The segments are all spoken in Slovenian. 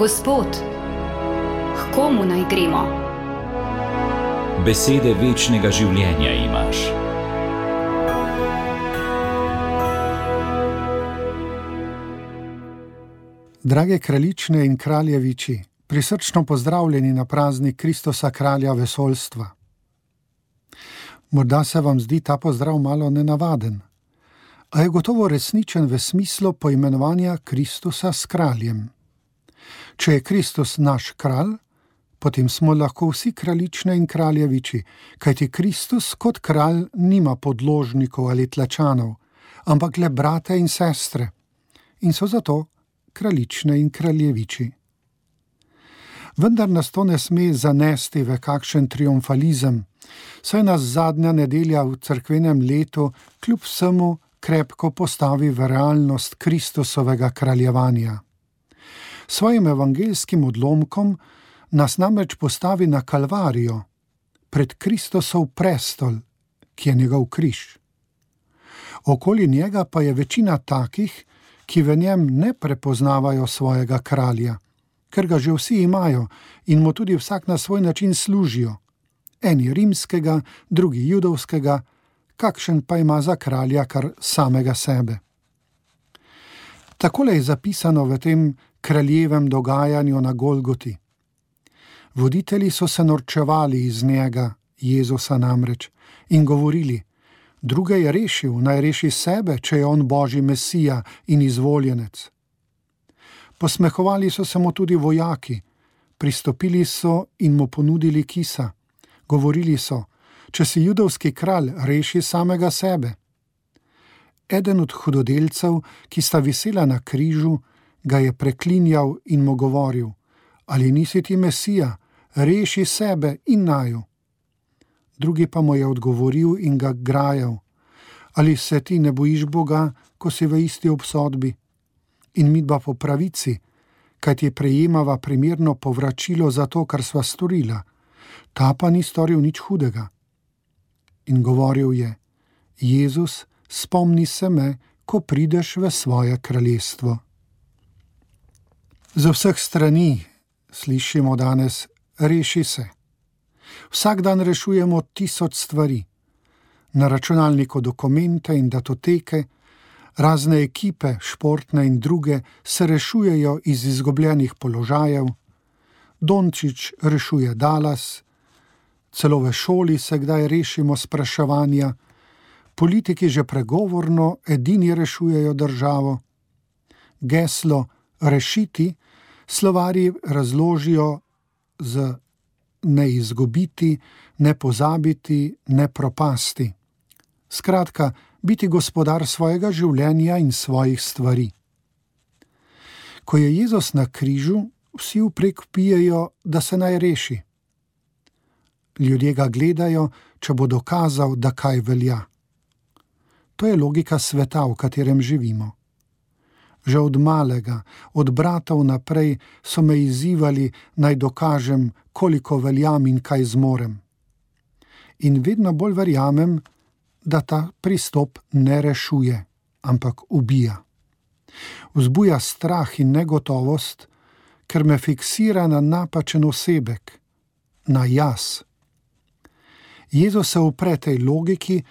Gospod, k komu naj gremo? Besede večnega življenja imaš. Drage kraljične in kraljeviči, prisrčno pozdravljeni na praznik Kristusa, kralja vesolstva. Morda se vam zdi ta pozdrav malo nenavaden, a je gotovo resničen v smislu poimenovanja Kristusa s kraljem. Če je Kristus naš kralj, potem smo lahko vsi kraljične in kraljeviči, kajti Kristus kot kralj nima podložnikov ali tlačanov, ampak le brate in sestre, in so zato kraljične in kraljeviči. Vendar nas to ne sme zanesti v kakšen triumfalizem, saj nas zadnja nedelja v cerkvenem letu kljub vsemu krepko postavi v realnost Kristusovega kraljevanja. Svojim evangelskim odlomkom nas namreč postavi na Kalvarijo, pred Kristusov prestol, ki je njegov križ. Okoli njega pa je večina takih, ki v njem ne prepoznavajo svojega kralja, ker ga že vsi imajo in mu tudi vsak na svoj način služijo. Eni rimskega, drugi judovskega, kakšen pa ima za kralja kar samega sebe. Takole je zapisano v tem kraljevem dogajanju na Golgoti. Voditelji so se norčevali iz njega, Jezusa namreč, in govorili: druge je rešil, naj reši sebe, če je on božji mesija in izvoljenec. Posmehovali so se mu tudi vojaki, pristopili so in mu ponudili kisa. Govorili so: Če si judovski kralj, reši samega sebe. Eden od hudodelcev, ki sta visela na križu, ga je preklinjal in mu govoril: Ali nisi ti mesija, reši sebe in naju drugi pa mu je odgovoril in ga grajal: Ali se ti ne bojiš Boga, ko si v isti obsodbi? In mi dva po pravici, kaj ti prejemava primerno povračilo za to, kar sva storila, ta pa ni storil nič hudega. In govoril je: Jezus, spomni se me, ko prideš v svoje kraljestvo. Z vseh strani slišimo danes: reši se. Vsak dan rešujemo tisoč stvari, na računalniku dokumente in datoteke, razne ekipe, športne in druge, se rešujejo iz izgubljenih položajev, Dončić rešuje Dallas, celo v šoli se kdaj rešimo spraševanja, politiki že pregovorno edini rešujejo državo. Geslo rešiti slovari razložijo z ne izgubiti, ne pozabiti, ne propasti. Skratka, biti gospodar svojega življenja in svojih stvari. Ko je Jezus na križu, vsi vprek pijejo, da se naj reši. Ljudje ga gledajo, če bo dokazal, da kaj velja. To je logika sveta, v katerem živimo. Že od malega, od bratov naprej so me izzivali, naj dokažem, koliko veljam in kaj zmorem. In vedno bolj verjamem, da ta pristop ne rešuje, ampak ubija. Vzbuja strah in negotovost, ker me fiksira na napačen osebek, na jaz. Jezus se upre tej logiki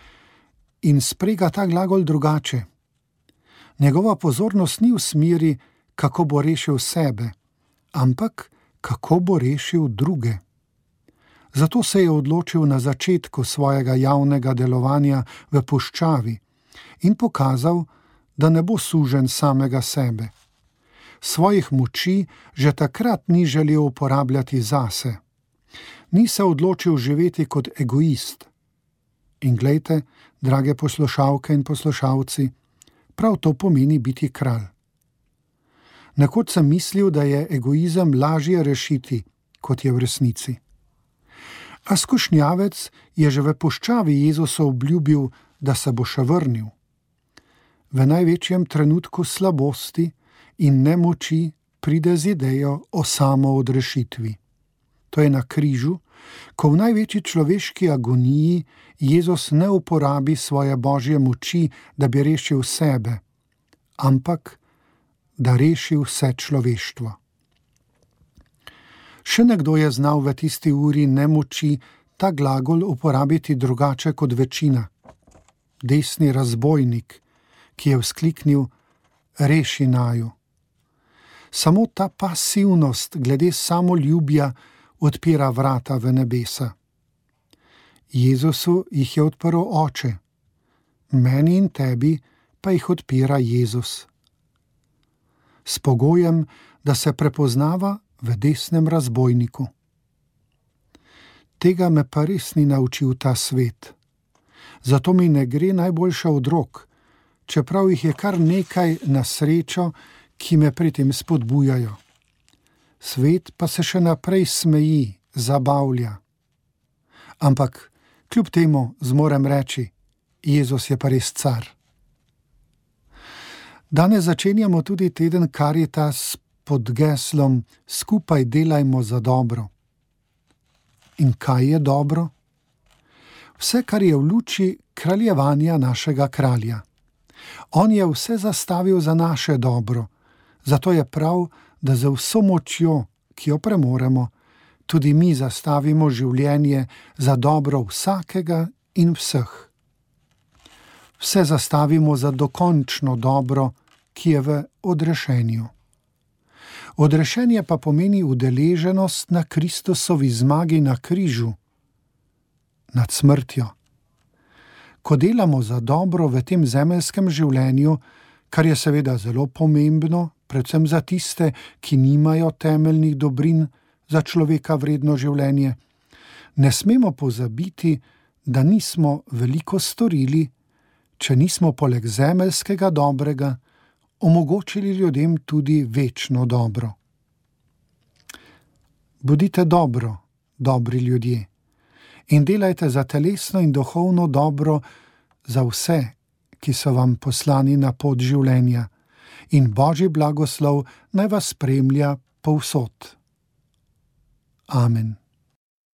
in sprega ta glagol drugače. Njegova pozornost ni v smeri, kako bo rešil sebe, ampak kako bo rešil druge. Zato se je odločil na začetku svojega javnega delovanja v puščavi in pokazal, da ne bo sužen samega sebe. Svojih moči že takrat ni želel uporabljati zase. Ni se odločil živeti kot egoist. In gledajte, drage poslušalke in poslušalci, prav to pomeni biti kralj. Nekoč sem mislil, da je egoizem lažje rešiti, kot je v resnici. A skušnjavec je že v puščavi Jezusa obljubil, da se bo še vrnil. V največjem trenutku slabosti in nemoči pride z idejo o samoodrešitvi. To je na križu, ko v največji človeški agoniji Jezus ne uporabi svoje božje moči, da bi rešil sebe, ampak da reši vse človeštvo. Še nekdo je znal v tisti uri nemoči ta glagol uporabiti drugače kot večina. Desni razbojnik, ki je vzkliknil: Reši naju. Samo ta pasivnost glede samoljubja odpira vrata v nebesa. Jezusu jih je odprl oče, meni in tebi pa jih odpira Jezus. S pogojem, da se prepoznava v desnem razbojniku. Tega me pa res ni naučil ta svet. Zato mi ne gre najboljša od rok, čeprav jih je kar nekaj na srečo, ki me pri tem spodbujajo. Svet pa se še naprej smeji, zabavlja. Ampak kljub temu zmorem reči, Jezus je pa res car. Danes začenjamo tudi teden Karitas pod geslom Skupaj delajmo za dobro. In kaj je dobro? Vse, kar je v luči kraljevanja našega kralja. On je vse zastavil za naše dobro, zato je prav, da za vso močjo, ki jo premoremo, tudi mi zastavimo življenje za dobro vsakega in vseh. Vse zastavimo za dokončno dobro, ki je v odrešenju. Odrešenje pa pomeni udeleženost na Kristusovi zmagi na križu, nad smrtjo. Ko delamo za dobro v tem zemeljskem življenju, kar je seveda zelo pomembno, predvsem za tiste, ki nimajo temeljnih dobrin za človeka vredno življenje, ne smemo pozabiti, da nismo veliko storili, če nismo poleg zemeljskega dobrega omogočili ljudem tudi večno dobro. Bodite dobro, dobri ljudje, in delajte za telesno in duhovno dobro za vse, ki so vam poslani na pot življenja, in božji blagoslov naj vas spremlja povsod. Amen.